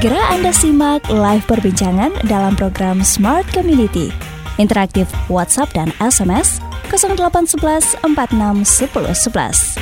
Segera Anda simak live perbincangan dalam program Smart Community. Interaktif WhatsApp dan SMS 0811 46 10 11.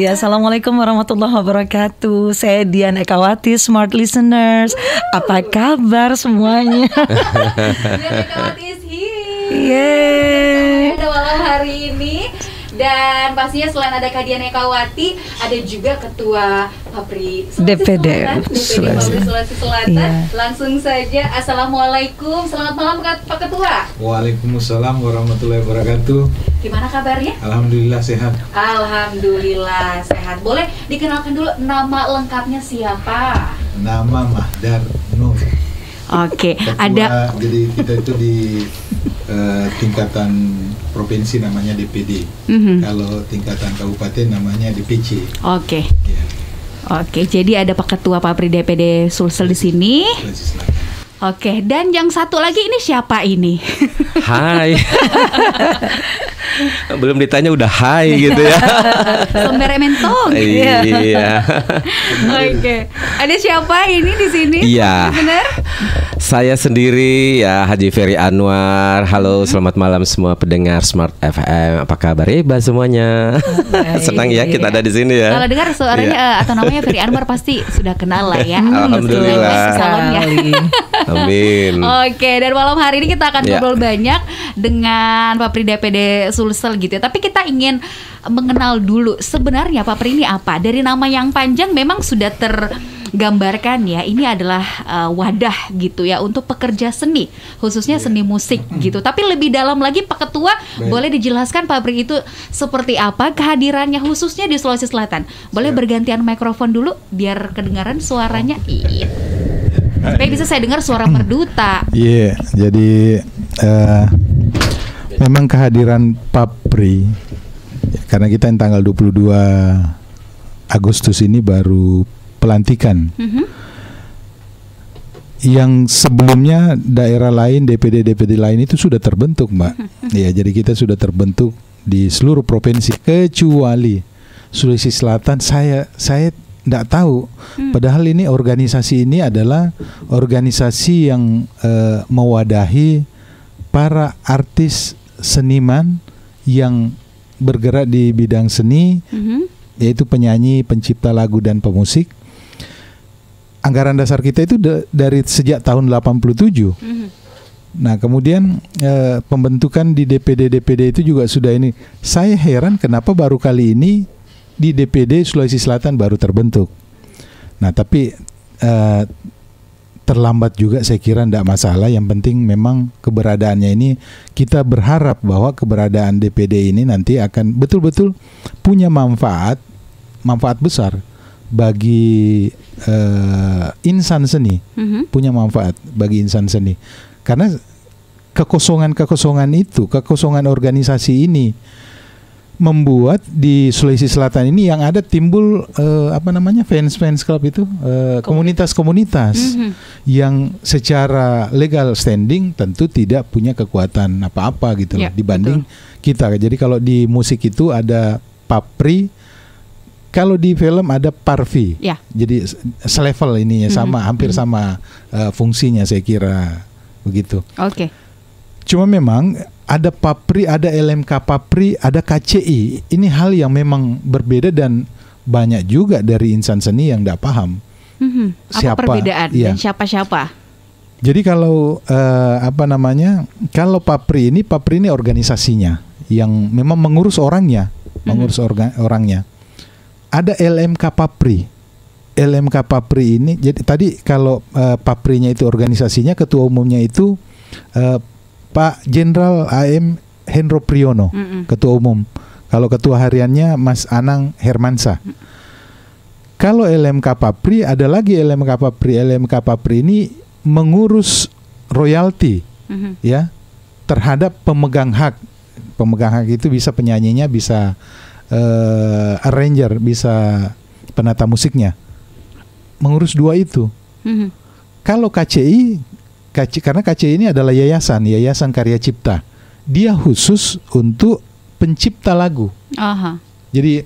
Ya, Assalamualaikum warahmatullahi wabarakatuh. Saya Dian Ekawati, Smart Listeners. Apa kabar semuanya? Dian Ekawati is here. Yeay. Pada malam hari ini dan pastinya selain ada Kadian Ekawati, ada juga Ketua Papri Sulawesi DPD Selatan, DPD Sulawesi. Papri Sulawesi Selatan. Iya. Langsung saja, Assalamualaikum, selamat malam Pak Pak Ketua. Waalaikumsalam warahmatullahi wabarakatuh. Gimana kabarnya? Alhamdulillah sehat. Alhamdulillah sehat. Boleh dikenalkan dulu nama lengkapnya siapa? Nama Mahdar Nur. Oke, Ketua- ada Jadi kita itu di eh, tingkatan provinsi namanya DPD. Mhm. Kalau tingkatan kabupaten namanya DPC. Oke. Ya, Oke, jadi ada Pak Ketua Papri DPD Sulsel di sini. Sulawesi Selatan. Oke, dan yang satu lagi ini siapa ini? Hai. Belum ditanya udah hai gitu ya. Sembere mentong. iya. Oke. Ada siapa ini di sini? Iya. Benar? Saya sendiri ya Haji Ferry Anwar. Halo, selamat malam semua pendengar Smart FM. Apa kabar Iba semuanya? Senang ya kita ada di sini ya. Kalau dengar suaranya Iya. eh, atau namanya Ferry Anwar pasti sudah kenal lah ya. Alhamdulillah. Salonnya. Sekali. Amin. Oke, dan malam hari ini kita akan Ya. ngobrol banyak dengan Pak Pri DPD Sulsel gitu ya. Tapi kita ingin mengenal dulu sebenarnya Pak Pri ini apa? Dari nama yang panjang memang sudah tergambarkan ya. Ini adalah uh, wadah gitu ya untuk pekerja seni, khususnya seni musik gitu. Tapi lebih dalam lagi Pak Ketua, boleh dijelaskan Pak Pri itu seperti apa kehadirannya khususnya di Sulawesi Selatan? Boleh bergantian mikrofon dulu biar kedengaran suaranya. Iya. Supaya bisa saya dengar suara merduta. Iya, jadi eh, memang kehadiran Papri karena kita yang tanggal 22 Agustus ini baru pelantikan. Mhm. Yang sebelumnya daerah lain DPD DPD lain itu sudah terbentuk, Mbak. Iya, jadi kita sudah terbentuk di seluruh provinsi kecuali Sulawesi Selatan. Saya saya tidak tahu. Padahal ini organisasi ini adalah organisasi yang eh, mewadahi para artis seniman yang bergerak di bidang seni Mhm. yaitu penyanyi, pencipta lagu dan pemusik. Anggaran dasar kita itu da- dari sejak tahun 87. Mhm. Nah, kemudian eh, pembentukan di DPD DPD itu juga sudah ini. Saya heran kenapa baru kali ini di DPD Sulawesi Selatan baru terbentuk. Nah, tapi eh, terlambat juga saya kira tidak masalah. Yang penting memang keberadaannya ini kita berharap bahwa keberadaan DPD ini nanti akan betul-betul punya manfaat manfaat besar bagi eh, insan seni Mhm. punya manfaat bagi insan seni karena kekosongan-kekosongan itu kekosongan organisasi ini membuat di Sulawesi Selatan ini yang ada timbul eh, apa namanya fans-fans club itu eh, komunitas-komunitas Mhm. yang secara legal standing tentu tidak punya kekuatan apa-apa gitu loh, Ya, dibanding kita. Jadi kalau di musik itu ada papri, kalau di film ada parvi. Ya. Jadi se- selevel ininya sama, hampir sama eh, fungsinya saya kira begitu. Oke. Cuma memang ada papri, ada LMK papri, ada KCI. Ini hal yang memang berbeda dan banyak juga dari insan seni yang tidak paham. Mhm. Apa Siapa? perbedaan Iya. dan siapa-siapa? Jadi kalau eh, apa namanya, kalau papri ini papri ini organisasinya yang memang mengurus orangnya, mengurus orga- orangnya. Ada LMK papri. LMK papri ini jadi tadi kalau eh, paprinya itu organisasinya ketua umumnya itu eh, Pak Jenderal AM Hendro Priyono, Mm-mm. ketua umum. Kalau ketua hariannya Mas Anang Hermansa. Kalau LMK Papri ada lagi LMK Papri. LMK Papri ini mengurus royalti Mhm. ya terhadap pemegang hak. Pemegang hak itu bisa penyanyinya, bisa eh, arranger, bisa penata musiknya. Mengurus dua itu. Mhm. Kalau KCI, KCI karena KCI ini adalah yayasan, Yayasan Karya Cipta. Dia khusus untuk pencipta lagu. Aha. Jadi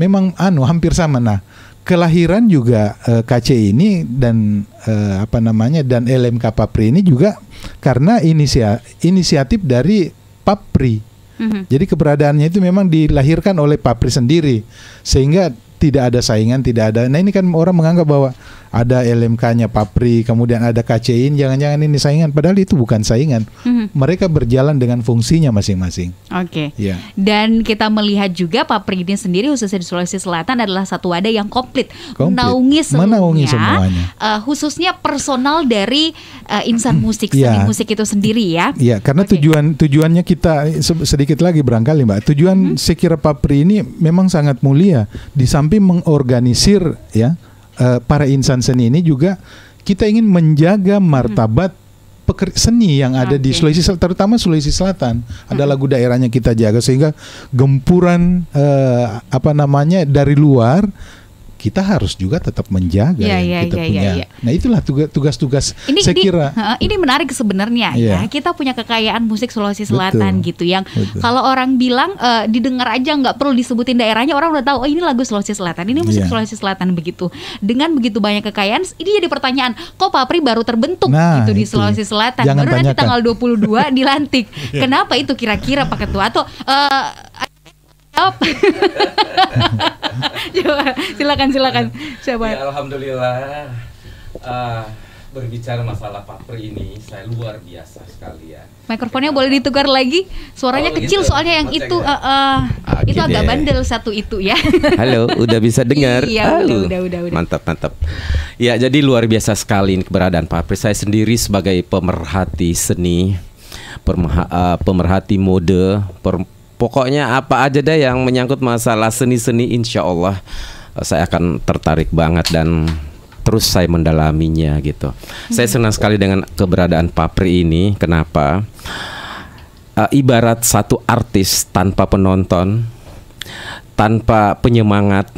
memang anu hampir sama. Nah, kelahiran juga eh, KC ini dan eh, apa namanya dan LMK Papri ini juga karena inisia, inisiatif dari Papri. Mhm. Jadi keberadaannya itu memang dilahirkan oleh Papri sendiri sehingga tidak ada saingan, tidak ada. Nah ini kan orang menganggap bahwa ada LMK-nya Papri, kemudian ada KCIN, jangan-jangan ini saingan. Padahal itu bukan saingan. Mhm. Mereka berjalan dengan fungsinya masing-masing. Oke. Ya. Dan kita melihat juga Papri ini sendiri khususnya di Sulawesi Selatan adalah satu wadah yang komplit, Komplit. menaungi seluruhnya, Menaungi semuanya. eh, khususnya personal dari eh, insan musik, Iya. seni musik itu sendiri ya. Iya, karena Oke. tujuan tujuannya kita se- sedikit lagi barangkali Mbak. Tujuan saya kira Papri ini memang sangat mulia. Di samping mengorganisir ya eh, para insan seni ini juga kita ingin menjaga martabat peker- seni yang ada di Oke. Sulawesi Selatan, terutama Sulawesi Selatan. Ada lagu daerahnya kita jaga sehingga gempuran eh, apa namanya dari luar kita harus juga tetap menjaga Iya, yang iya, kita iya, punya. iya, iya. Nah, itulah tuga- tugas-tugas Ini saya ini, kira ini menarik sebenarnya ya. Iya. Kita punya kekayaan musik Sulawesi Selatan Betul. gitu yang Betul. kalau orang bilang eh, didengar aja nggak perlu disebutin daerahnya orang udah tahu oh ini lagu Sulawesi Selatan, ini musik Iya. Sulawesi Selatan begitu. Dengan begitu banyak kekayaan ini jadi pertanyaan, kok Papri baru terbentuk Nah, gitu di itu. Sulawesi Selatan. Jangan baru nanti tanyakan. tanggal 22 dilantik. Kenapa itu kira-kira Pak Ketua atau eh, jawab. Coba silakan silakan. Siapa? Ya, Alhamdulillah Ah, berbicara masalah papri ini saya luar biasa sekali ya. Mikrofonnya boleh ditukar lagi. Suaranya Oh, kecil gitu. soalnya yang Oh, itu cek ya. eh, eh, Oke itu agak deh. bandel satu itu ya. Halo, udah bisa dengar? Iya, udah, Halo. udah, udah, udah. Mantap, mantap. Ya, jadi luar biasa sekali ini keberadaan Papri. Saya sendiri sebagai pemerhati seni, eh, pemerhati mode, per- pokoknya apa aja deh yang menyangkut masalah seni-seni, insya Allah eh, saya akan tertarik banget dan terus saya mendalaminya gitu. Saya senang sekali dengan keberadaan Papri ini. Kenapa? Eh, ibarat satu artis tanpa penonton, tanpa penyemangat,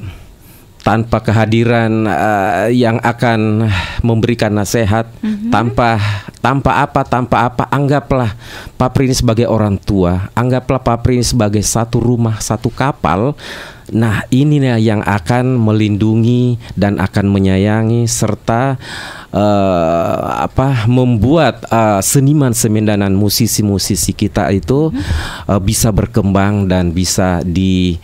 tanpa kehadiran eh, yang akan memberikan nasihat, tanpa tanpa apa, tanpa apa, anggaplah Papri ini sebagai orang tua, anggaplah Papri ini sebagai satu rumah, satu kapal. Nah, inilah yang akan melindungi dan akan menyayangi serta eh, apa membuat eh, seniman-seniman dan musisi-musisi kita itu eh, bisa berkembang dan bisa di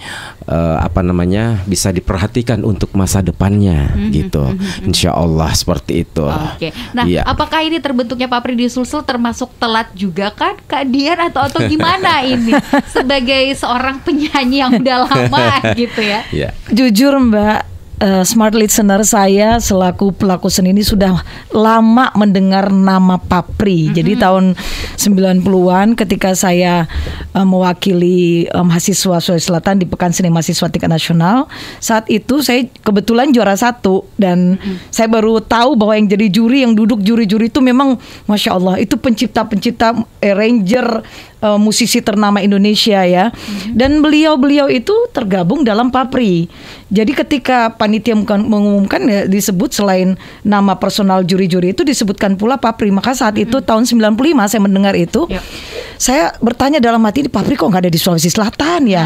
eh, apa namanya bisa diperhatikan untuk masa depannya gitu. Insya Allah seperti itu. Oke. Nah, Iya. apakah ini terbentuknya Papri di Sulsel termasuk telat juga kan Kak Dian atau atau gimana ini sebagai seorang penyanyi yang udah lama gitu ya? Ya. Jujur Mbak, eh, smart listener saya selaku pelaku seni ini sudah lama mendengar nama Papri. Jadi tahun 90-an ketika saya eh, mewakili eh, mahasiswa Sulawesi Selatan di Pekan Seni Mahasiswa Tingkat Nasional, saat itu saya kebetulan juara satu dan saya baru tahu bahwa yang jadi juri, yang duduk juri-juri itu memang masya Allah itu pencipta-pencipta arranger eh, musisi ternama Indonesia ya. Dan beliau-beliau itu tergabung dalam Papri. Jadi ketika panitia mengumumkan- ya disebut selain nama personal juri-juri itu disebutkan pula Papri. Maka saat itu tahun 95 saya mendengar itu. Yap. Saya bertanya dalam hati di Papri kok nggak ada di Sulawesi Selatan ya.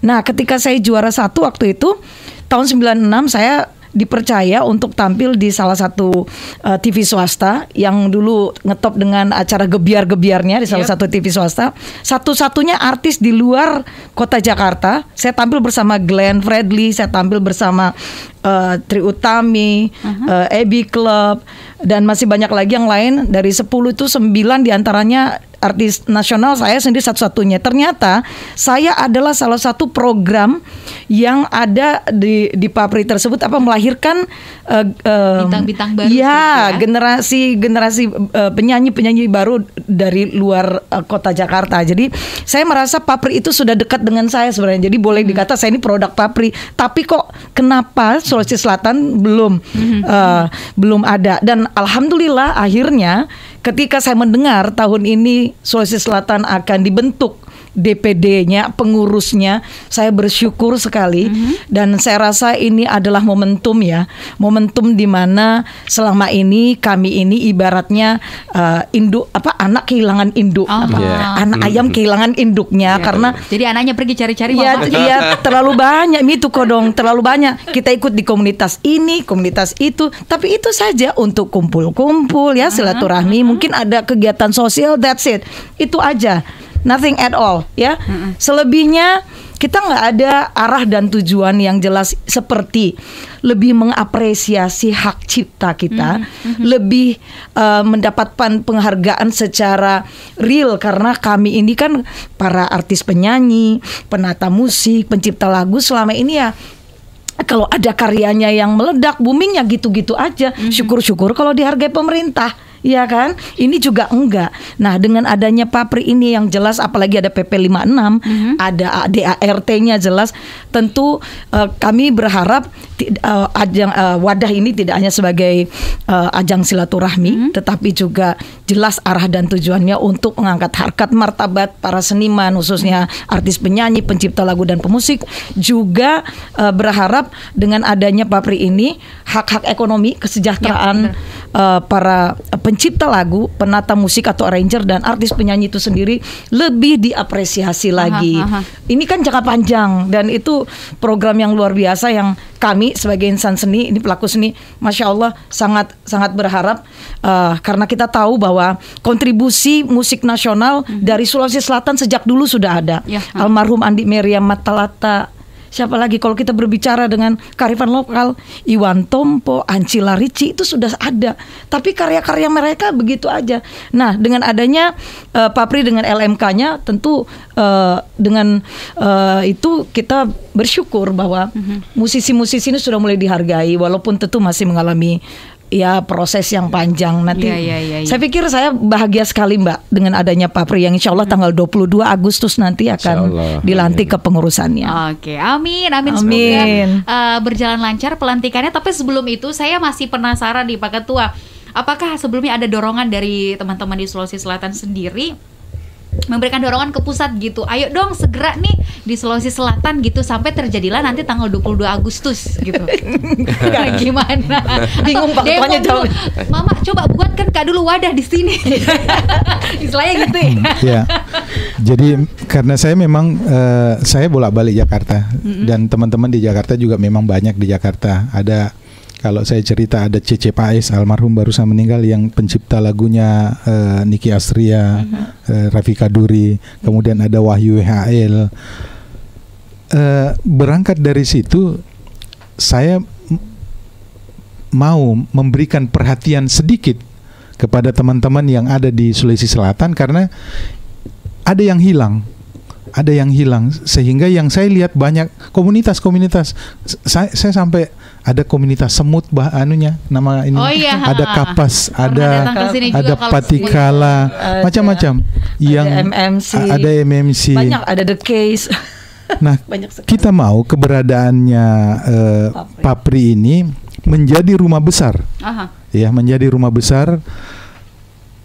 Nah, ketika saya juara satu waktu itu tahun 96 saya dipercaya untuk tampil di salah satu uh, TV swasta yang dulu ngetop dengan acara gebiar-gebiarnya di salah Yep. satu TV swasta. Satu-satunya artis di luar kota Jakarta. Saya tampil bersama Glenn Fredly, saya tampil bersama uh, Tri Utami, uh, Abby Club dan masih banyak lagi yang lain. Dari 10 itu 9 di antaranya artis nasional saya sendiri satu-satunya. Ternyata saya adalah salah satu program yang ada di di Papri tersebut apa melahirkan eh, Bintang-bintang baru Ya, gitu ya. generasi generasi eh, penyanyi-penyanyi baru dari luar eh, kota Jakarta. Jadi saya merasa Papri itu sudah dekat dengan saya sebenarnya. Jadi boleh dikata saya ini produk Papri. Tapi kok kenapa Sulawesi Selatan belum eh, belum ada? Dan alhamdulillah akhirnya ketika saya mendengar tahun ini Sulawesi Selatan akan dibentuk DPD-nya, pengurusnya. Saya bersyukur sekali Mhm. dan saya rasa ini adalah momentum ya, momentum di mana selama ini kami ini ibaratnya uh, induk apa anak kehilangan induk, Oh. apa, Iya. anak ayam kehilangan induknya Iya. karena Jadi anaknya pergi cari-cari Iya, mama. iya terlalu banyak itu kodong, terlalu banyak. Kita ikut di komunitas ini, komunitas itu, tapi itu saja untuk kumpul-kumpul ya silaturahmi. Mungkin ada kegiatan sosial, that's it. Itu aja, nothing at all ya. Selebihnya kita nggak ada arah dan tujuan yang jelas seperti lebih mengapresiasi hak cipta kita, lebih uh, mendapatkan penghargaan secara real karena kami ini kan para artis penyanyi, penata musik, pencipta lagu selama ini ya kalau ada karyanya yang meledak, booming ya gitu-gitu aja. Syukur-syukur kalau dihargai pemerintah. Iya kan? Ini juga enggak. Nah, dengan adanya Papri ini yang jelas apalagi ada PP 56, ada DART-nya jelas, tentu eh, kami berharap eh, ajang eh, wadah ini tidak hanya sebagai eh, ajang silaturahmi, tetapi juga jelas arah dan tujuannya untuk mengangkat harkat martabat para seniman khususnya artis penyanyi, pencipta lagu dan pemusik juga eh, berharap dengan adanya Papri ini hak-hak ekonomi kesejahteraan eh, para pencipta lagu, penata musik atau arranger dan artis penyanyi itu sendiri lebih diapresiasi lagi. aha. Ini kan jangka panjang dan itu program yang luar biasa yang kami sebagai insan seni, ini pelaku seni, masya Allah sangat sangat berharap eh, karena kita tahu bahwa kontribusi musik nasional dari Sulawesi Selatan sejak dulu sudah ada. Ya. Almarhum Andi Meriam Matalata. Siapa lagi kalau kita berbicara dengan kearifan lokal, Iwan Tompo, Anci Larici itu sudah ada. Tapi karya-karya mereka begitu aja. Nah, dengan adanya eh, Papri dengan LMK-nya tentu eh, dengan eh, itu kita bersyukur bahwa musisi-musisi ini sudah mulai dihargai walaupun tentu masih mengalami ya proses yang panjang nanti. Iya, iya, iya, iya. Saya pikir saya bahagia sekali Mbak dengan adanya Papri yang insya Allah tanggal 22 Agustus nanti akan Allah. dilantik ke pengurusannya. Oke, amin, amin, Amin. semoga uh, berjalan lancar pelantikannya. Tapi sebelum itu saya masih penasaran nih Pak Ketua, apakah sebelumnya ada dorongan dari teman-teman di Sulawesi Selatan sendiri memberikan dorongan ke pusat gitu. Ayo dong segera nih di Sulawesi Selatan gitu sampai terjadilah nanti tanggal 22 Agustus gitu. Gimana? Bingung Pak Ketuanya jawab. Mama coba buatkan Kak dulu wadah di sini. Istilahnya gitu ya. ya. Jadi karena saya memang eh, saya bolak-balik Jakarta dan teman-teman di Jakarta juga memang banyak di Jakarta. Ada kalau saya cerita ada Cece Pais almarhum barusan meninggal yang pencipta lagunya eh, Niki Astria, eh, Rafika Duri, kemudian ada Wahyu WHL. Eh, berangkat dari situ saya mau memberikan perhatian sedikit kepada teman-teman yang ada di Sulawesi Selatan karena ada yang hilang ada yang hilang sehingga yang saya lihat banyak komunitas-komunitas saya, saya sampai ada komunitas semut bah anunya nama ini Oh iya, ada kapas Pernah ada ada patikala Ada- macam-macam yang MMC. a- ada MMC Banyak ada the case. nah kita mau keberadaannya eh, Papri. Papri ini menjadi rumah besar Aha. ya menjadi rumah besar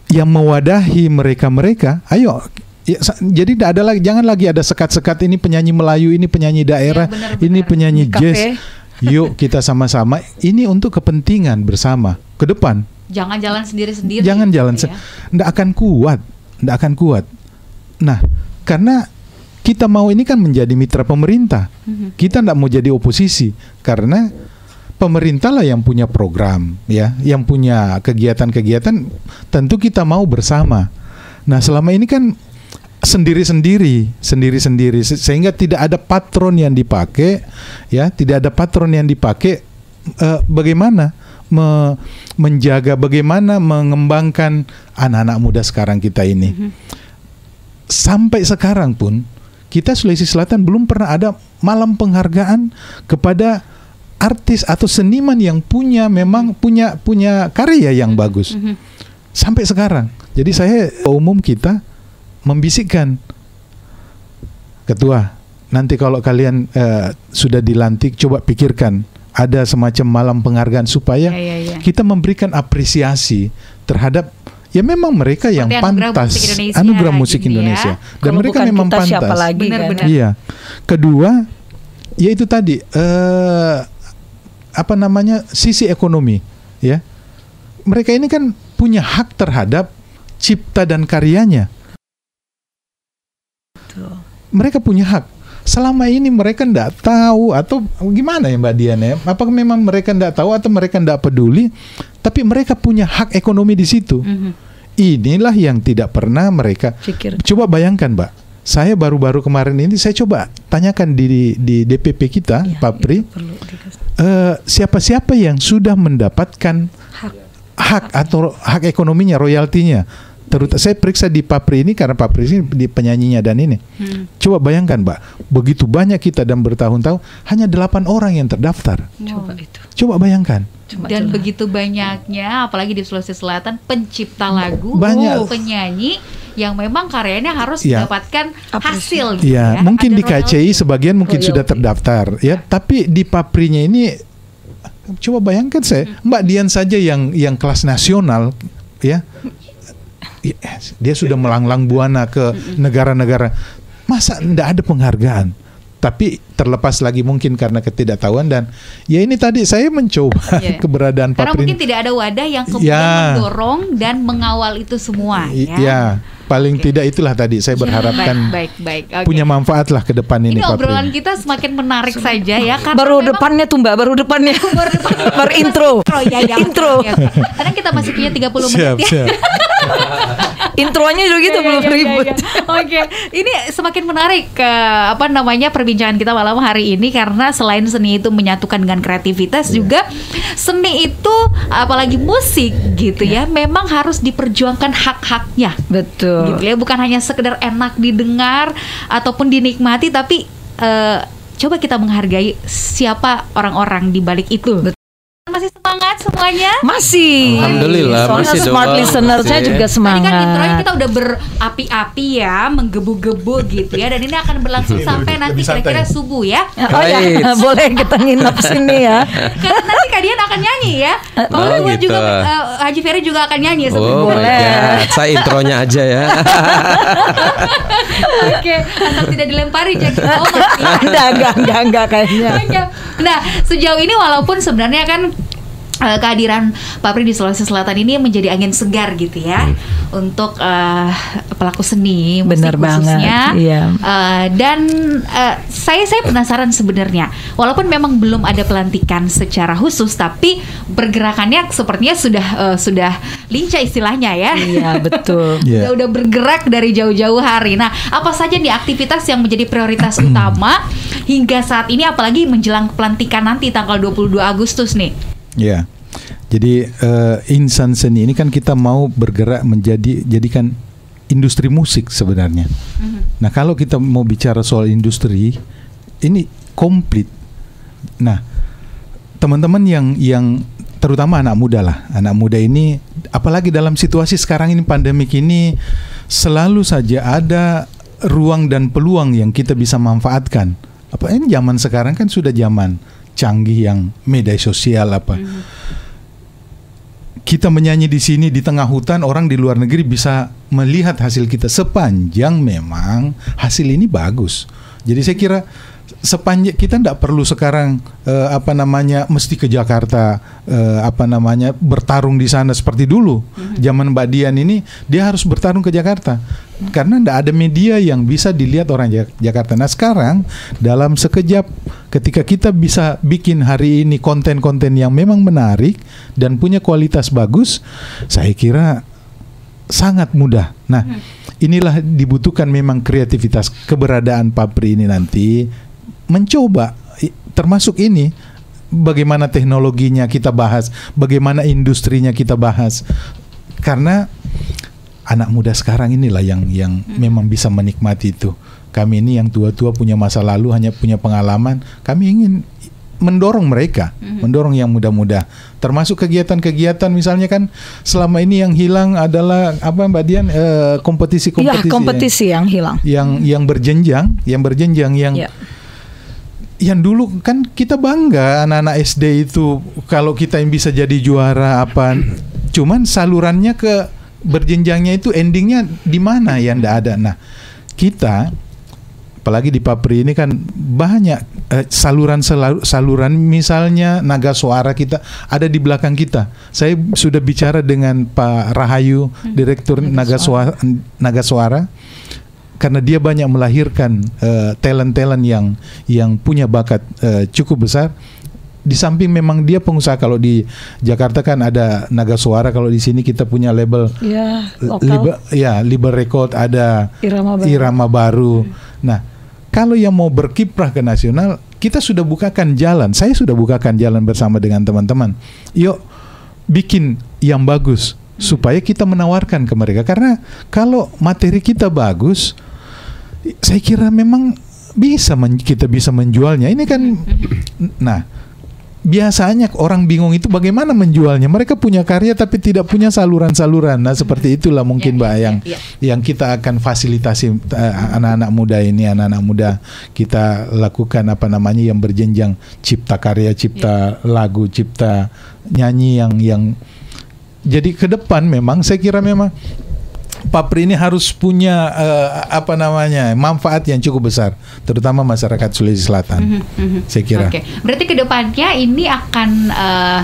yang mewadahi mereka-mereka. Ayo ya, jadi tidak ada lagi jangan lagi ada sekat-sekat ini penyanyi Melayu, ini penyanyi daerah, Iya, benar, ini benar. penyanyi Kafe. jazz. Yuk kita sama-sama ini untuk kepentingan bersama ke depan. Jangan jalan sendiri-sendiri. Jangan jalan gitu ya. akan kuat, ndak akan kuat. Nah, karena kita mau ini kan menjadi mitra pemerintah. Mhm. Kita ndak mau jadi oposisi karena pemerintah lah yang punya program ya, yang punya kegiatan-kegiatan tentu kita mau bersama. Nah, selama ini kan sendiri-sendiri, sendiri-sendiri se- sehingga tidak ada patron yang dipakai ya, tidak ada patron yang dipakai eh, bagaimana me- menjaga bagaimana mengembangkan anak-anak muda sekarang kita ini. Sampai sekarang pun kita Sulawesi Selatan belum pernah ada malam penghargaan kepada artis atau seniman yang punya memang punya punya karya yang bagus. Sampai sekarang. Jadi saya umum kita membisikkan ketua nanti kalau kalian eh, sudah dilantik coba pikirkan ada semacam malam penghargaan supaya Ya, ya, ya. kita memberikan apresiasi terhadap ya memang mereka yang Seperti anugerah pantas musik Indonesia anugerah musik ya. Indonesia dan Kalau mereka memang kita, pantas. siapa lagi kan? Benar-benar. Iya. Kedua, ya itu tadi eh apa namanya sisi ekonomi, ya. Mereka ini kan punya hak terhadap cipta dan karyanya. Mereka punya hak. Selama ini mereka tidak tahu atau gimana ya Mbak Dian ya? Apakah memang mereka tidak tahu atau mereka tidak peduli? Tapi mereka punya hak ekonomi di situ. Mhm. Inilah yang tidak pernah mereka Pikir. Coba bayangkan, Mbak. Saya baru-baru kemarin ini saya coba tanyakan di di DPP kita, Pak Pri, itu perlu dikasih. eh, siapa-siapa yang sudah mendapatkan Hak. hak atau hak ekonominya, royaltinya. Terutama saya periksa di Papri ini karena Papri ini di penyanyinya dan ini. Hmm. Coba bayangkan, Mbak, begitu banyak kita dan bertahun-tahun hanya delapan orang yang terdaftar. Coba itu. Coba bayangkan. Coba Dan coba. begitu banyaknya, apalagi di Sulawesi Selatan, pencipta lagu, Banyak. penyanyi yang memang karyanya harus Iya. mendapatkan hasil. gitu Ya, ya. mungkin Ada di KCI royalti. sebagian mungkin Royalti. sudah terdaftar, ya. Tapi di Paprinya ini, coba bayangkan saya, Hmm. Mbak Dian saja yang yang kelas nasional, ya, Ya, dia sudah melanglang buana ke negara-negara, masa tidak ada penghargaan? Tapi terlepas lagi mungkin karena ketidaktahuan dan ya ini tadi saya mencoba Iya. keberadaan Karena Papri. mungkin tidak ada wadah yang kemudian Ya. mendorong dan mengawal itu semua. I- Ya. ya, paling Oke. tidak itulah tadi saya berharapkan Baik, baik, baik. Oke. punya manfaat lah ke depan ini Ini obrolan kita semakin menarik saja ya karena baru memang- depannya tuh Mbak, baru depannya. baru intro. Oh ya, ya. Intro. Ya. Karena kita masih punya 30 Siap, menit ya. siap. Intronya juga gitu Iya, belum iya, iya, ribut. iya. Oke, ini semakin menarik ke apa namanya perbincangan kita malam hari ini karena selain seni itu menyatukan dengan kreativitas Iya. juga seni itu apalagi musik gitu ya, memang harus diperjuangkan hak-haknya. Betul. Gitu ya, bukan hanya sekedar enak didengar ataupun dinikmati tapi eh, coba kita menghargai siapa orang-orang di balik itu. Masih semangat semuanya? Masih. Alhamdulillah, Soalnya masih smart dong, listener-nya masih. juga Tadi semangat. kan intronya kita udah berapi-api ya, menggebu-gebu gitu ya, dan ini akan berlangsung sampai nanti kira-kira subuh ya. Oh ya, boleh kita nginep sini ya. Karena nanti kalian akan nyanyi ya. Pak Oh, Ridwan gitu. juga eh, Haji Ferry juga akan nyanyi Oh sebenarnya. my Boleh. god, saya intronya aja ya. Oke, asal tidak dilempari jadi oh enggak, enggak, enggak, enggak kayaknya. Nah, sejauh ini walaupun sebenarnya kan eh, kehadiran Pak Pri di Sulawesi Selatan ini menjadi angin segar gitu ya untuk eh, pelaku seni musik Benar banget, khususnya. iya. Eh, dan eh, saya saya penasaran sebenarnya walaupun memang belum ada pelantikan secara khusus tapi pergerakannya sepertinya sudah eh, sudah lincah istilahnya ya. Iya, betul. Iya. Udah, udah bergerak dari jauh-jauh hari. Nah, apa saja nih aktivitas yang menjadi prioritas utama hingga saat ini apalagi menjelang pelantikan nanti tanggal 22 Agustus nih. Ya. Jadi eh, insan seni ini kan kita mau bergerak menjadi jadikan industri musik sebenarnya. Nah, kalau kita mau bicara soal industri ini komplit. Nah, teman-teman yang yang terutama anak muda lah. Anak muda ini apalagi dalam situasi sekarang ini pandemik ini selalu saja ada ruang dan peluang yang kita bisa manfaatkan. Apa ini zaman sekarang kan sudah zaman canggih yang media sosial apa. Kita menyanyi di sini di tengah hutan orang di luar negeri bisa melihat hasil kita sepanjang memang hasil ini bagus. Jadi saya kira sepanjang kita tidak perlu sekarang eh, apa namanya mesti ke Jakarta eh, apa namanya bertarung di sana seperti dulu. Zaman Mbak Dian ini dia harus bertarung ke Jakarta karena tidak ada media yang bisa dilihat orang Jak- Jakarta. Nah sekarang dalam sekejap ketika kita bisa bikin hari ini konten-konten yang memang menarik dan punya kualitas bagus, saya kira sangat mudah. Nah, inilah dibutuhkan memang kreativitas keberadaan Papri ini nanti mencoba termasuk ini bagaimana teknologinya kita bahas, bagaimana industrinya kita bahas. Karena anak muda sekarang inilah yang yang memang bisa menikmati itu. Kami ini yang tua-tua punya masa lalu hanya punya pengalaman, kami ingin mendorong mereka, mendorong yang muda-muda. Termasuk kegiatan-kegiatan misalnya kan selama ini yang hilang adalah apa Mbak Dian eh, kompetisi-kompetisi Iya, kompetisi yang hilang. yang yang berjenjang, yang berjenjang yang Iya. Yang dulu kan kita bangga anak-anak SD itu kalau kita yang bisa jadi juara apa. Cuman salurannya ke berjenjangnya itu endingnya di mana? Yang tidak ada. Nah, kita apalagi di Papri ini kan banyak eh, saluran selalu- saluran misalnya naga suara kita ada di belakang kita. Saya sudah bicara dengan Pak Rahayu, Direktur Naga Suara, Naga Suara karena dia banyak melahirkan eh, talent-talent yang yang punya bakat eh, cukup besar. Di samping memang dia pengusaha kalau di Jakarta kan ada Naga Suara, kalau di sini kita punya label Ya, lokal. Liber, ya Liber Record ada Irama baru. Irama baru. Nah, kalau yang mau berkiprah ke nasional, kita sudah bukakan jalan. Saya sudah bukakan jalan bersama dengan teman-teman. Yuk bikin yang bagus supaya kita menawarkan ke mereka. Karena kalau materi kita bagus, saya kira memang bisa men- kita bisa menjualnya. Ini kan, nah biasanya orang bingung itu bagaimana menjualnya. Mereka punya karya tapi tidak punya saluran-saluran. Nah seperti itulah mungkin Ya, mbak ya, yang ya, yang kita akan fasilitasi eh, anak-anak muda ini, anak-anak muda kita lakukan apa namanya yang berjenjang cipta karya, cipta lagu, cipta nyanyi yang yang jadi ke depan memang saya kira memang Papri ini harus punya eh, apa namanya manfaat yang cukup besar, terutama masyarakat Sulawesi Selatan. Saya kira. Oke, berarti ke depannya ini akan eh,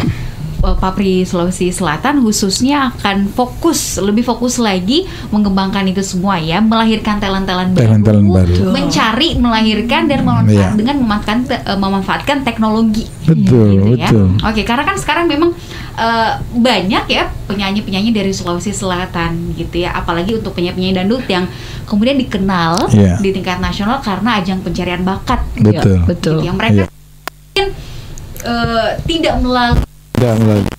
eh, Papri Sulawesi Selatan khususnya akan fokus lebih fokus lagi mengembangkan itu semua ya, melahirkan talent-talent baru, Talent-talent baru. mencari, melahirkan dan memanfaat- Iya. dengan memanfaatkan te- eh, memanfaatkan teknologi. Betul, gitu ya. betul. Oke, karena kan sekarang memang eh, banyak ya penyanyi-penyanyi dari Sulawesi Selatan gitu ya, apalagi untuk penyanyi-penyanyi dangdut yang kemudian dikenal Iya. di tingkat nasional karena ajang pencarian bakat. Betul. Ya, betul. Gitu, yang mereka Iya. mungkin eh, tidak melalui Dan melalui-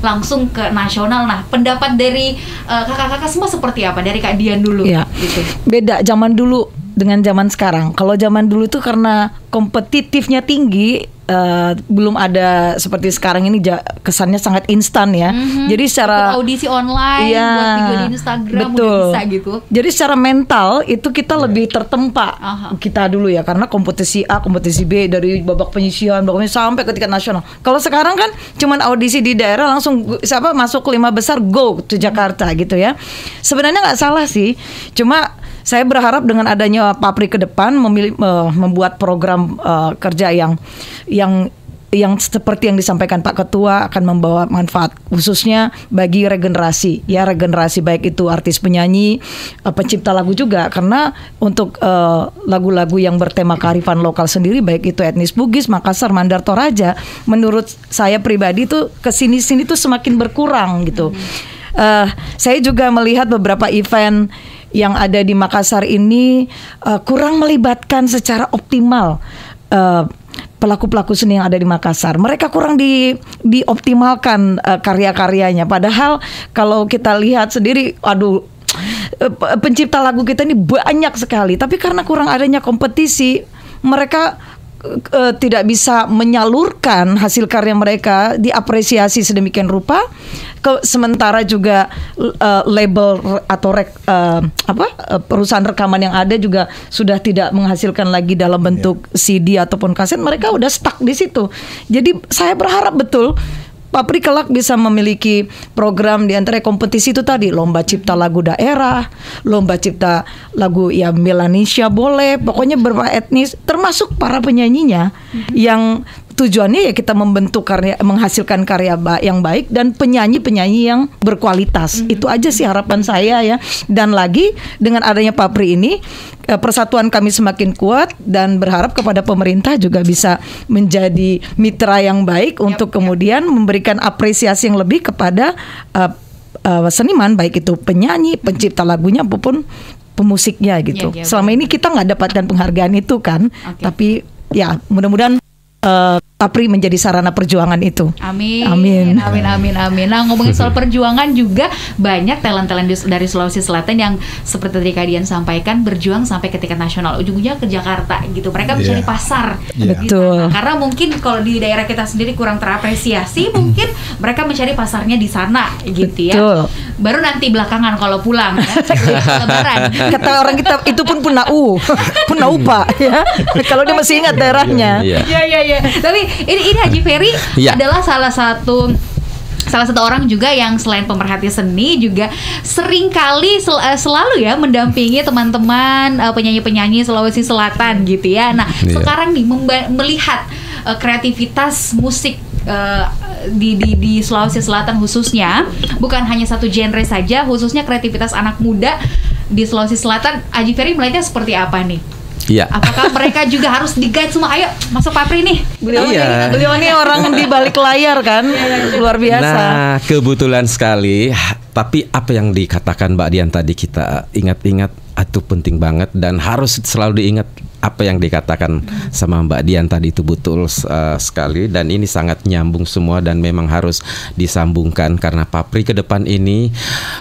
langsung ke nasional. Nah, pendapat dari eh, kakak-kakak semua seperti apa? Dari Kak Dian dulu. Iya. Gitu. Beda zaman dulu dengan zaman sekarang. Kalau zaman dulu itu karena kompetitifnya tinggi, eh, belum ada seperti sekarang ini ja- kesannya sangat instan ya. Mhm. Jadi secara Ikut audisi online, Iya, buat video di Instagram betul. udah bisa gitu. Jadi secara mental itu kita lebih tertempa Aha. kita dulu ya karena kompetisi A, kompetisi B dari babak penyisian, babak penyisian sampai ke tingkat nasional. Kalau sekarang kan cuman audisi di daerah langsung siapa masuk lima besar go to Jakarta gitu ya. Sebenarnya nggak salah sih, cuma saya berharap dengan adanya Papri ke depan memilih eh, membuat program eh, kerja yang yang yang seperti yang disampaikan Pak Ketua akan membawa manfaat khususnya bagi regenerasi. Ya regenerasi baik itu artis penyanyi eh, pencipta lagu juga. Karena untuk eh, lagu-lagu yang bertema kearifan lokal sendiri baik itu etnis Bugis Makassar Mandar Toraja menurut saya pribadi tuh ke sini sini tuh semakin berkurang gitu. Eh, saya juga melihat beberapa event yang ada di Makassar ini eh, kurang melibatkan secara optimal eh, pelaku-pelaku seni yang ada di Makassar. Mereka kurang di dioptimalkan eh, karya-karyanya. Padahal kalau kita lihat sendiri, aduh pe- pencipta lagu kita ini banyak sekali. Tapi karena kurang adanya kompetisi, mereka eh, tidak bisa menyalurkan hasil karya mereka diapresiasi sedemikian rupa. Ke, sementara juga eh, label atau rek, eh, apa eh, perusahaan rekaman yang ada juga sudah tidak menghasilkan lagi dalam bentuk CD ataupun kaset. Mereka udah stuck di situ. Jadi saya berharap betul. Papri kelak bisa memiliki program di antara kompetisi itu tadi. Lomba cipta lagu daerah, lomba cipta lagu ya Melanesia boleh, pokoknya beberapa etnis termasuk para penyanyinya yang tujuannya ya kita membentuk karya menghasilkan karya ba- yang baik dan penyanyi-penyanyi yang berkualitas. Itu aja sih harapan saya ya. Dan lagi dengan adanya Papri ini eh, persatuan kami semakin kuat dan berharap kepada pemerintah juga bisa menjadi mitra yang baik untuk kemudian memberikan apresiasi yang lebih kepada eh, eh, seniman baik itu penyanyi, pencipta lagunya maupun pemusiknya gitu. Ya, ya, Selama ini kita nggak dapatkan penghargaan itu kan, Oke. tapi ya mudah-mudahan eh, Papri menjadi sarana perjuangan itu. Amin. Amin. Amin amin amin. Nah, ngomongin soal perjuangan juga banyak talent-talent dari Sulawesi Selatan yang seperti tadi Kak Dian sampaikan berjuang sampai ke tingkat nasional. Ujung-ujungnya ke Jakarta gitu. Mereka mencari Iya. pasar Iya. di Betul. sana. Karena mungkin kalau di daerah kita sendiri kurang terapresiasi, mungkin mereka mencari pasarnya di sana gitu ya. Betul. Baru nanti belakangan kalau pulang ya. Lebaran. Kata orang kita itu pun punau, punau pak ya. Kalau dia masih ingat daerahnya. Iya. Iya iya. Tapi ini ini Haji Ferry Iya. adalah salah satu salah satu orang juga yang selain pemerhati seni juga sering kali sel- eh, selalu ya mendampingi teman-teman eh, penyanyi-penyanyi Sulawesi Selatan gitu ya. Nah, Iya. sekarang nih melihat eh, kreativitas musik eh, di, di di Sulawesi Selatan khususnya bukan hanya satu genre saja, khususnya kreativitas anak muda di Sulawesi Selatan. Aji Ferry melihatnya seperti apa nih? Iya. Apakah mereka juga harus di-guide semua? Ayo masuk Papri nih. Beliau Iya. ini, beliau ini orang di balik layar kan, luar biasa. Nah, kebetulan sekali. Tapi apa yang dikatakan Mbak Dian tadi kita ingat-ingat itu penting banget dan harus selalu diingat apa yang dikatakan sama Mbak Dian tadi itu betul uh, sekali. Dan ini sangat nyambung semua dan memang harus disambungkan karena Papri ke depan ini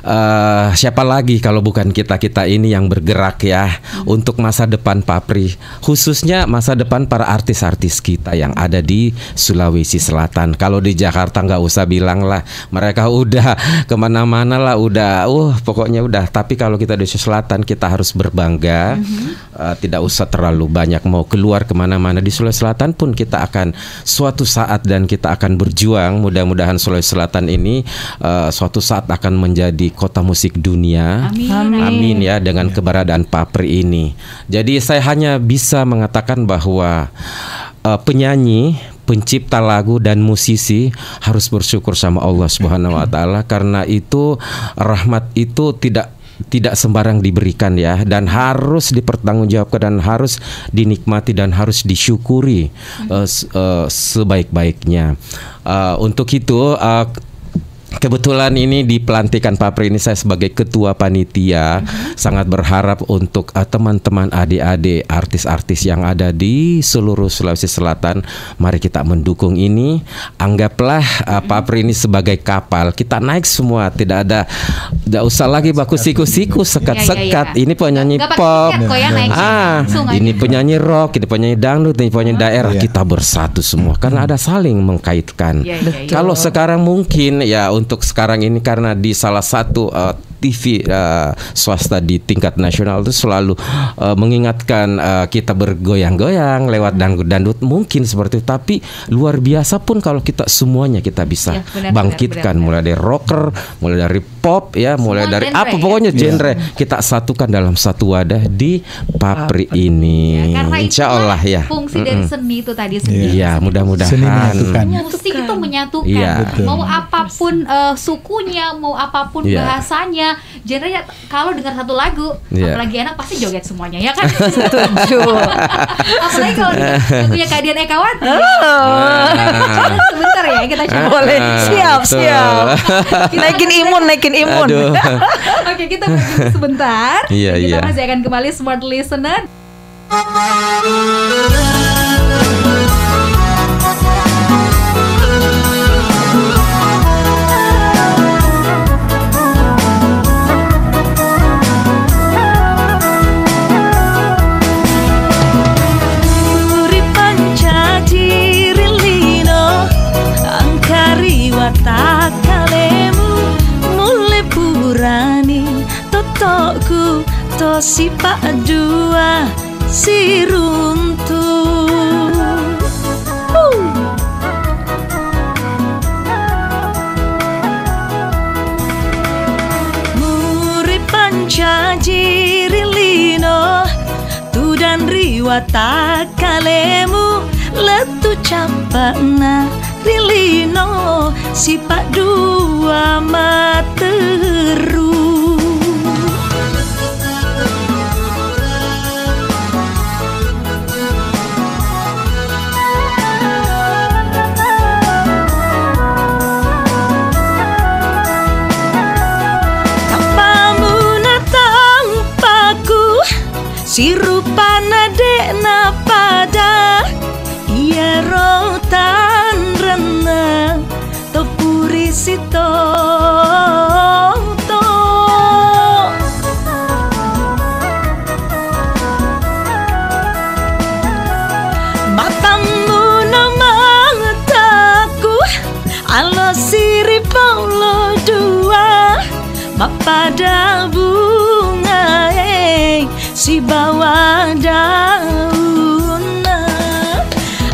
uh, siapa lagi kalau bukan kita-kita ini yang bergerak ya untuk masa depan Papri khususnya masa depan para artis-artis kita yang ada di Sulawesi Selatan. Kalau di Jakarta nggak usah bilang lah mereka udah ke mana-mana lah udah uh pokoknya udah. Tapi kalau kita di Sulawesi Selatan kita harus berbangga Uh, tidak usah terlalu banyak mau keluar ke mana-mana. Di Sulawesi Selatan pun kita akan suatu saat dan kita akan berjuang. Mudah-mudahan Sulawesi Selatan ini uh, suatu saat akan menjadi kota musik dunia. Amin. Amin. Ya dengan keberadaan Papri ini. Jadi saya hanya bisa mengatakan bahwa uh, penyanyi, pencipta lagu dan musisi harus bersyukur sama Allah Subhanahu wa taala. Karena itu rahmat itu tidak tidak sembarang diberikan ya dan harus dipertanggungjawabkan dan harus dinikmati dan harus disyukuri uh, uh, sebaik-baiknya. Uh, untuk itu uh, Kebetulan ini di pelantikan Papri ini saya sebagai ketua panitia sangat berharap untuk uh, teman-teman adik-adik artis-artis yang ada di seluruh Sulawesi Selatan mari kita mendukung ini. Anggaplah uh, Papri ini sebagai kapal. Kita naik semua tidak ada tidak usah lagi baku siku-siku sekat-sekat Iya, iya, iya. ini penyanyi pakai pop. ya ah ini penyanyi rock ini penyanyi dangdut ini penyanyi daerah. Iya. kita bersatu semua karena ada saling mengkaitkan. Kalau sekarang mungkin ya untuk sekarang ini karena di salah satu uh, TV uh, swasta di tingkat nasional itu selalu uh, mengingatkan uh, kita bergoyang-goyang lewat dangdut-dangdut mungkin seperti itu tapi luar biasa pun kalau kita semuanya kita bisa Ya, benar, bangkitkan benar, benar. mulai dari rocker, mulai dari pop ya, mulai Semua dari genre apa ya? pokoknya genre kita satukan dalam satu wadah di Papri ini. Ya, karena Insya itulah Allah ya. Fungsi dari seni itu tadi sendiri. Iya, mudah-mudahan. Seni menyatukan. Musik itu menyatukan. Iya. Betul. Mau apa pun eh, sukunya, mau apa pun Iya. bahasanya, genrenya kalau dengar satu lagu, Iya. apalagi enak pasti joget semuanya ya kan? Setuju. apalagi kalau dengar lagunya Kadian Ekawati. Nah, Sebentar ya kita coba. Boleh, siap, betul. siap. Naikin imun, naikin imun. Oke, kita dulu sebentar. Iya, Dan kita iya. masih akan kembali smart listener. Si pak dua si runtuh Huh. Muri pancaji rilino Tudan riwata kalemu Letu campakna rilino Sipak dua materu Alo siri paulo dua Mapada bunga eh, Si bawa daun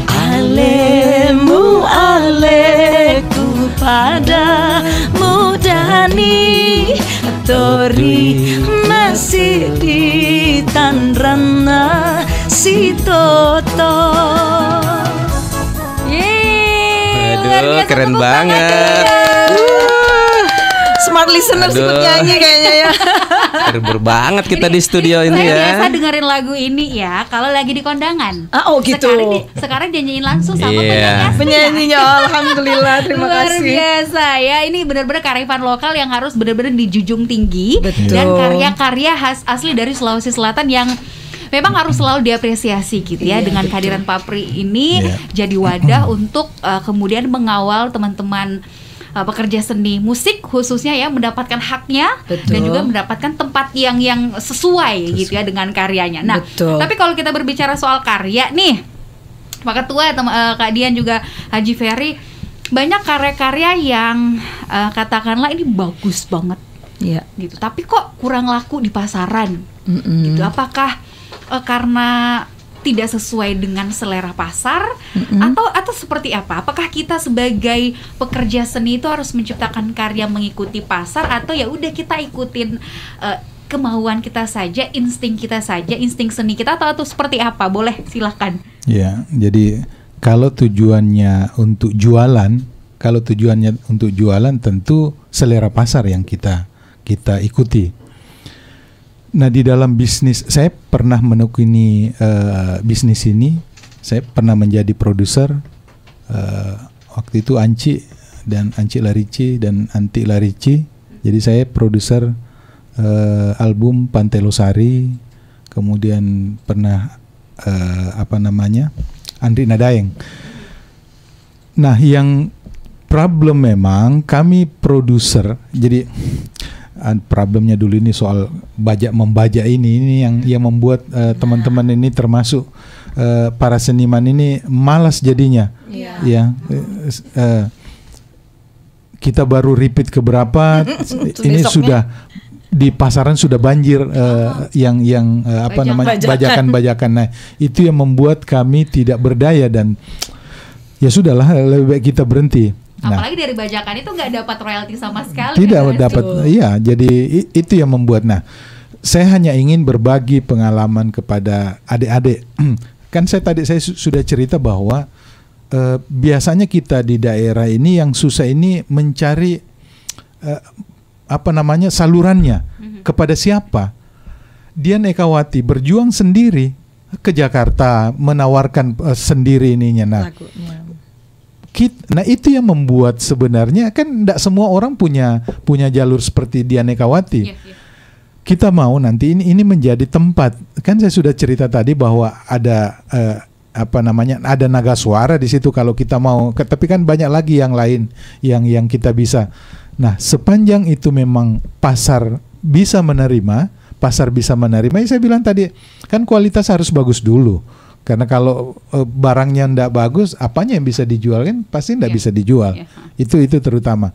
Alemu aleku pada Ani Tori masih di Tanrana si Toto Aduh, biasa, keren banget. Smart listener Aduh. ikut nyanyi kayaknya ya. Gerber banget kita di studio ini Saya biasa ya. dengerin lagu ini ya kalau lagi di kondangan. Ah, oh gitu. Sekarang, di, sekarang dinyanyiin langsung sama Iya. penyanyi. Penyanyinya alhamdulillah terima Luar kasih. biasa ya ini benar-benar karifan lokal yang harus benar-benar dijunjung tinggi Betul. dan karya-karya khas asli dari Sulawesi Selatan yang memang harus selalu diapresiasi gitu ya Iya, dengan betul. kehadiran Papri ini Iya. jadi wadah untuk uh, kemudian mengawal teman-teman uh, pekerja seni musik khususnya ya mendapatkan haknya Betul. dan juga mendapatkan tempat yang yang sesuai gitu ya dengan karyanya. Nah, Betul. tapi kalau kita berbicara soal karya nih Pak Ketua, tem- eh, Kak Dian juga Haji Ferry, banyak karya-karya yang eh, katakanlah ini bagus banget Iya. gitu, tapi kok kurang laku di pasaran Mm-mm. gitu. Apakah eh, karena tidak sesuai dengan selera pasar Mm-mm. atau atau seperti apa? Apakah kita sebagai pekerja seni itu harus menciptakan karya mengikuti pasar atau ya udah kita ikutin eh, kemauan kita saja, insting kita saja, insting seni kita atau atau seperti apa? Boleh silakan. Ya, jadi kalau tujuannya untuk jualan, kalau tujuannya untuk jualan tentu selera pasar yang kita kita ikuti. Nah, di dalam bisnis saya pernah menekuni eh, bisnis ini. Saya pernah menjadi produser eh, waktu itu Anci dan Anci Larici dan Anti Larici. Jadi saya produser eh, album Pantai Losari, kemudian pernah eh, apa namanya Andri Nadaeng. Nah, yang problem memang kami produser, jadi problemnya dulu ini soal bajak membajak ini ini yang yang membuat eh, teman-teman ini termasuk eh, para seniman ini malas jadinya. Iya. Ya, eh, kita baru repeat ke berapa ini Besoknya. sudah di pasaran sudah banjir eh, yang yang eh, apa Bajak- namanya bajakan. bajakan-bajakan. Nah, itu yang membuat kami tidak berdaya dan ya sudahlah lebih baik kita berhenti. Nah, Apalagi dari bajakan itu nggak dapat royalti sama sekali. tidak kan? dapat. Iya jadi i- itu yang membuat. Nah saya hanya ingin berbagi pengalaman kepada adik-adik. Kan saya tadi saya su- sudah cerita bahwa eh, biasanya kita di daerah ini yang susah ini mencari eh, apa namanya salurannya. Kepada siapa? Dian Ekawati berjuang sendiri ke Jakarta menawarkan eh, sendiri ininya. Nah Lagunya. Kit- nah itu yang membuat sebenarnya kan tidak semua orang punya punya jalur seperti Dian Ekawati. Iya, iya. Kita mau nanti ini ini menjadi tempat. Kan saya sudah cerita tadi bahwa ada eh, apa namanya ada naga suara di situ kalau kita mau. Tapi kan banyak lagi yang lain yang yang kita bisa. Nah sepanjang itu memang pasar bisa menerima, pasar bisa menerima. Ya saya bilang tadi kan kualitas harus bagus dulu. Karena kalau eh, barangnya ndak bagus, apanya yang bisa dijual kan pasti ndak Iya. bisa dijual. Iya. Itu itu terutama.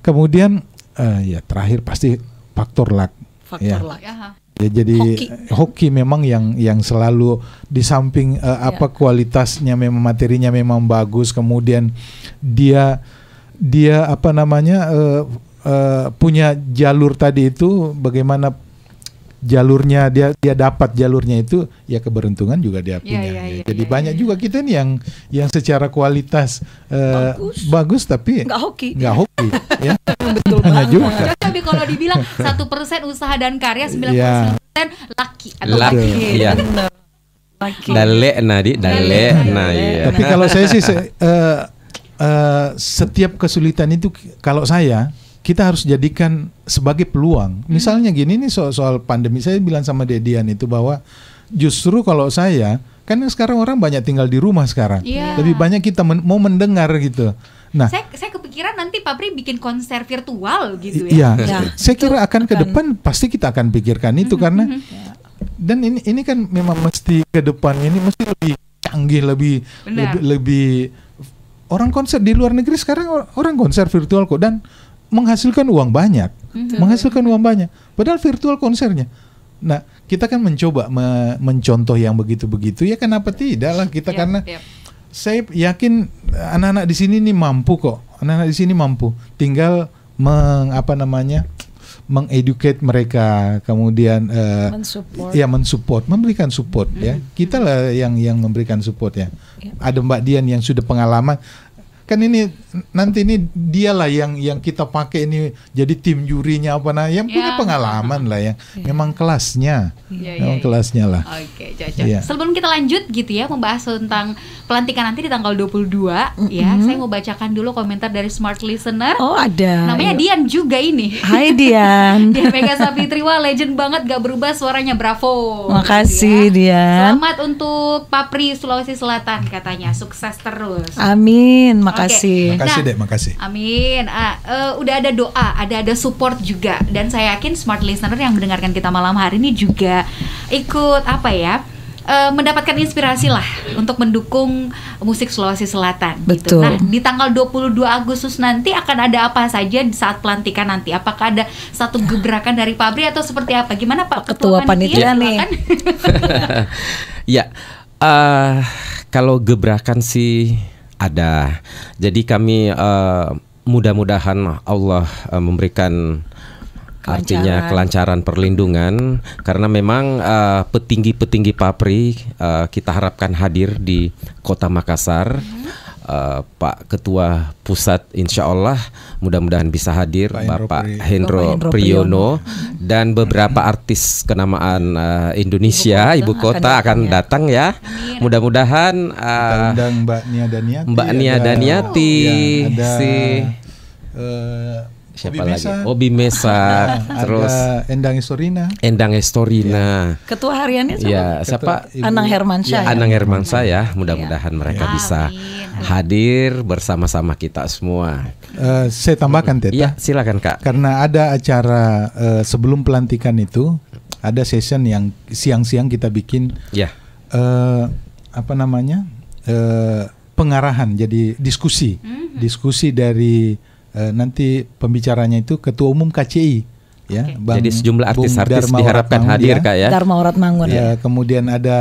Kemudian eh, ya terakhir pasti faktor luck. Faktor Ya. luck. Ya, Ya, jadi Hoki. hoki. memang yang yang selalu di samping eh, apa kualitasnya memang materinya memang bagus, kemudian dia dia apa namanya eh, eh, punya jalur tadi itu bagaimana jalurnya dia dia dapat jalurnya itu ya keberuntungan juga dia Iya, punya. iya, Ya, iya, Jadi iya, banyak iya. juga kita nih yang yang secara kualitas eh, Bagus. bagus tapi Nggak hoki. nggak hoki ya. Betul Banyak banget. juga. Tapi kalau dibilang satu persen usaha dan karya 99% Iya. laki atau Laki, laki. iya. Bener. Laki. Dale nadi, dale Dale, nah dale. iya. Tapi kalau saya sih se- eh, eh, setiap kesulitan itu kalau saya kita harus jadikan sebagai peluang. Misalnya gini nih soal, soal pandemi saya bilang sama Dedian itu bahwa justru kalau saya kan sekarang orang banyak tinggal di rumah sekarang. Iya. Lebih banyak kita men- mau mendengar gitu. Nah, Saya saya kepikiran nanti Papri bikin konser virtual gitu ya. Iya, Ya, saya kira akan ke akan- depan pasti kita akan pikirkan itu karena dan ini ini kan memang mesti ke depan ini mesti lebih canggih, lebih Benar. lebih, lebih orang konser di luar negeri sekarang or- orang konser virtual kok dan menghasilkan uang banyak, menghasilkan uang banyak. Padahal virtual konsernya. Nah, kita kan mencoba me- mencontoh yang begitu-begitu ya kenapa tidak lah kita Yap, karena yap. saya yakin anak-anak di sini nih mampu kok. Anak-anak di sini mampu. Tinggal meng apa namanya mengeducate mereka kemudian eh, Mensupport. ya mensupport memberikan support ya kita lah yang yang memberikan support ya ada Mbak Dian yang sudah pengalaman kan ini nanti ini dialah yang yang kita pakai ini jadi tim jurinya apa nah yang punya Ya. pengalaman lah yang memang kelasnya Iya, memang kelasnya lah Oke, cocok. Sebelum kita lanjut gitu ya membahas tentang pelantikan nanti di tanggal 22 ya, saya mau bacakan dulu komentar dari smart listener. Oh ada. Namanya Dian juga ini. Hai Dian. Dian Mega Sapitri wah legend banget gak berubah suaranya bravo. Makasih, Gitu Dian. Selamat untuk Papri Sulawesi Selatan katanya sukses terus. Amin, makasih. Makasih Nah, dek makasih Amin. Ah, eh, udah ada doa, ada ada support juga, dan saya yakin smart listener yang mendengarkan kita malam hari ini juga ikut apa ya? eh, mendapatkan inspirasi lah untuk mendukung musik Sulawesi Selatan gitu. Betul. Nah, di tanggal 22 Agustus nanti akan ada apa saja di saat pelantikan nanti? Apakah ada satu gebrakan dari pabrik atau seperti apa? Gimana Pak Ketua panitia nih. silakan. Ya, eh kalau gebrakan sih ada. Jadi kami eh, mudah-mudahan Allah eh, memberikan artinya kelancaran perlindungan karena memang eh, petinggi-petinggi Papri eh, kita harapkan hadir di Kota Makassar. Eh, Pak Ketua Pusat Insya Allah mudah-mudahan bisa hadir Pak Bapak Pri- Hendro Priyono. Dan beberapa artis kenamaan eh, Indonesia ibu kota, akan datang ya. Mudah-mudahan kita eh, undang Mbak Nia Daniati Mbak Nia ada- Daniati, ya, ada si eh, siapa Obi lagi? Mesa, Obi Mesa, terus ada Endang Istorina Endang Estorina. Ketua hariannya siapa? Ya, siapa? Ibu- Anang Hermansyah. ya? Anang Hermansyah ya. Mudah-mudahan mereka Amin. bisa hadir bersama-sama kita semua. Eh, saya tambahkan Teta Iya, silakan Kak. karena ada acara eh, sebelum pelantikan itu ada session yang siang-siang kita bikin Ya. eh, apa namanya eh, pengarahan jadi diskusi diskusi dari eh, nanti pembicaranya itu ketua umum KCI ya Bang- Jadi sejumlah artis-artis Dharma diharapkan Waratmangun, hadir ya. Kak ya. Dharma Mangun. Ya, kemudian ada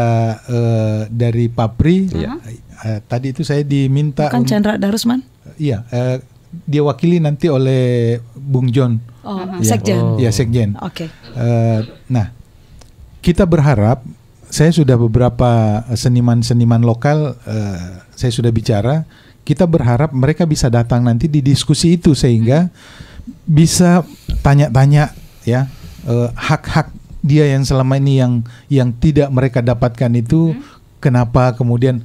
eh, dari Papri. Iya. Eh, tadi itu saya diminta Bukan Chandra Darusman? Iya, eh, dia wakili nanti oleh Bung John. Oh, Ya. Sekjen. Oh. Ya, Sekjen. Oke. Eh, nah, kita berharap saya sudah beberapa seniman-seniman lokal eh, saya sudah bicara, kita berharap mereka bisa datang nanti di diskusi itu sehingga bisa tanya-tanya ya eh, hak-hak dia yang selama ini yang yang tidak mereka dapatkan itu kenapa kemudian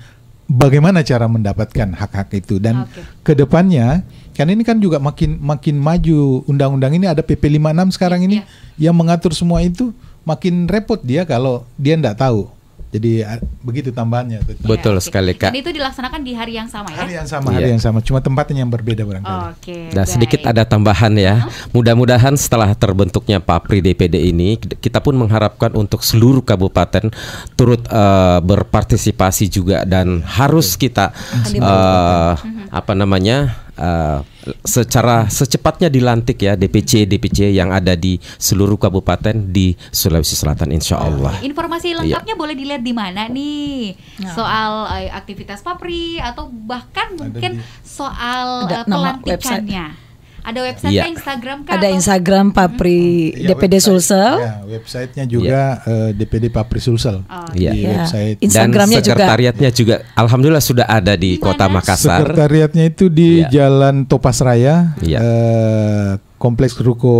bagaimana cara mendapatkan hak-hak itu? Dan Oke. ke depannya kan ini kan juga makin makin maju undang-undang ini ada PP 56 sekarang ini yang mengatur semua itu makin repot dia kalau dia tidak tahu jadi begitu tambahannya tuh. Betul Ya, oke. sekali Kak. Dan itu dilaksanakan di hari yang sama ya. hari yang sama Iya. hari yang sama cuma tempatnya yang berbeda barangkali Oke. Nah sedikit ada tambahan ya. Mudah-mudahan setelah terbentuknya Papri DPD ini, kita pun mengharapkan untuk seluruh kabupaten turut eh, berpartisipasi juga dan harus kita eh, apa namanya eh, secara secepatnya dilantik ya DPC DPC yang ada di seluruh kabupaten di Sulawesi Selatan Insya Allah. Informasi Iya. lengkapnya boleh dilihat di mana nih? Soal eh, aktivitas Papri atau bahkan mungkin di- soal Ada nama pelantikannya. Ada website Iya. Instagram kah? Ada Instagram Papri Iya, DPD website- Sulsel. ya, websitenya juga eh, DPD Papri Sulsel Oh, Iya. di Ya. website Dan Instagramnya juga. sekretariatnya juga, alhamdulillah sudah ada di Di Kota? Makassar. Sekretariatnya itu di Iya. Jalan Topas Raya, Iya. eh, Kompleks Ruko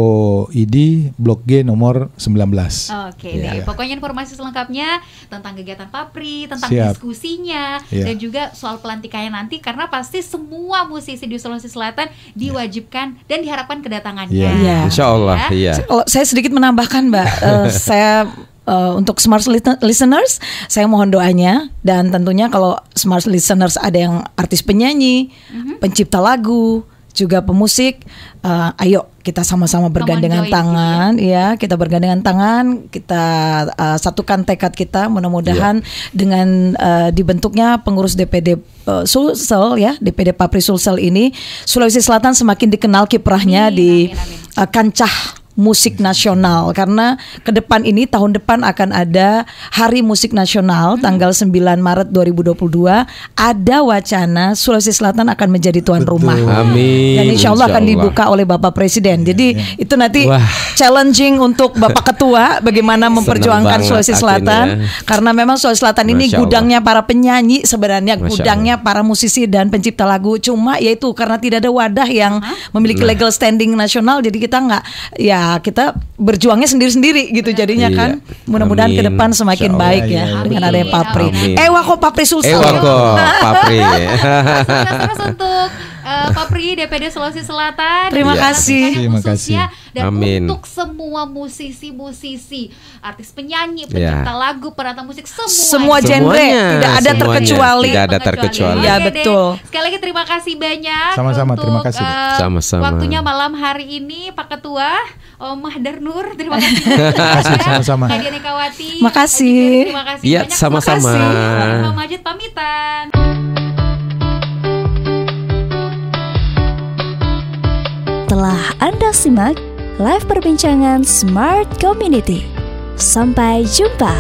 ID, Blok G nomor 19. Oke Iya. deh, pokoknya informasi selengkapnya tentang kegiatan Papri, tentang Siap. diskusinya, Iya. dan juga soal pelantikannya nanti karena pasti semua musisi di Sulawesi Selatan diwajibkan dan diharapkan kedatangannya. Iya. Iya. Insya Allah, Ya. iya. Kalau saya sedikit menambahkan, Mbak, eh, saya eh, untuk smart listeners, saya mohon doanya dan tentunya kalau smart listeners ada yang artis penyanyi, pencipta lagu, juga pemusik, eh, ayo kita sama-sama bergandengan gitu tangan, ya kita bergandengan tangan, kita eh, satukan tekad kita, mudah-mudahan dengan eh, dibentuknya pengurus DPD eh, Sulsel ya, DPD Papri Sulsel ini, Sulawesi Selatan semakin dikenal kiprahnya Amin, di amin, amin. eh, kancah musik nasional karena ke depan ini tahun depan akan ada Hari Musik Nasional tanggal 9 Maret 2022 ada wacana Sulawesi Selatan akan menjadi tuan rumah. Amin. Dan insya Allah akan Insya Allah. dibuka oleh Bapak Presiden. Jadi itu nanti Wah. challenging untuk Bapak Ketua bagaimana memperjuangkan Sulawesi Selatan akhirnya. karena memang Sulawesi Selatan ini Masya Allah. gudangnya para penyanyi sebenarnya Masya gudangnya para musisi dan pencipta lagu cuma yaitu karena tidak ada wadah yang memiliki Nah. legal standing nasional jadi kita nggak ya kita berjuangnya sendiri-sendiri gitu jadinya Iya. kan mudah-mudahan ke depan semakin Insya baik ya Iya, iya, dengan adanya Papri. Amin. Eh kok Papri Sulsel. Eh wako Papri. Sukses untuk eh, Papri DPD Sulawesi Selatan. Terima kasih. Terima khususnya. kasih. Dan Amin. untuk semua musisi-musisi, artis penyanyi, Ya. pencipta lagu, penata musik semua. Semua genre Semuanya, tidak ada semuanya. terkecuali. Tidak ada terkecuali. Oke deh. betul. Sekali lagi terima kasih banyak Sama-sama, untuk terima kasih, eh, Sama-sama. waktunya malam hari ini Pak Ketua Om Mahdar Nur. Terima kasih. kasih, sama-sama. Makasih. Haji Ferry, Terima kasih Iya, banyak. sama-sama. Terima kasih. Majid pamitan. Telah Anda simak live perbincangan Smart Community. Sampai jumpa.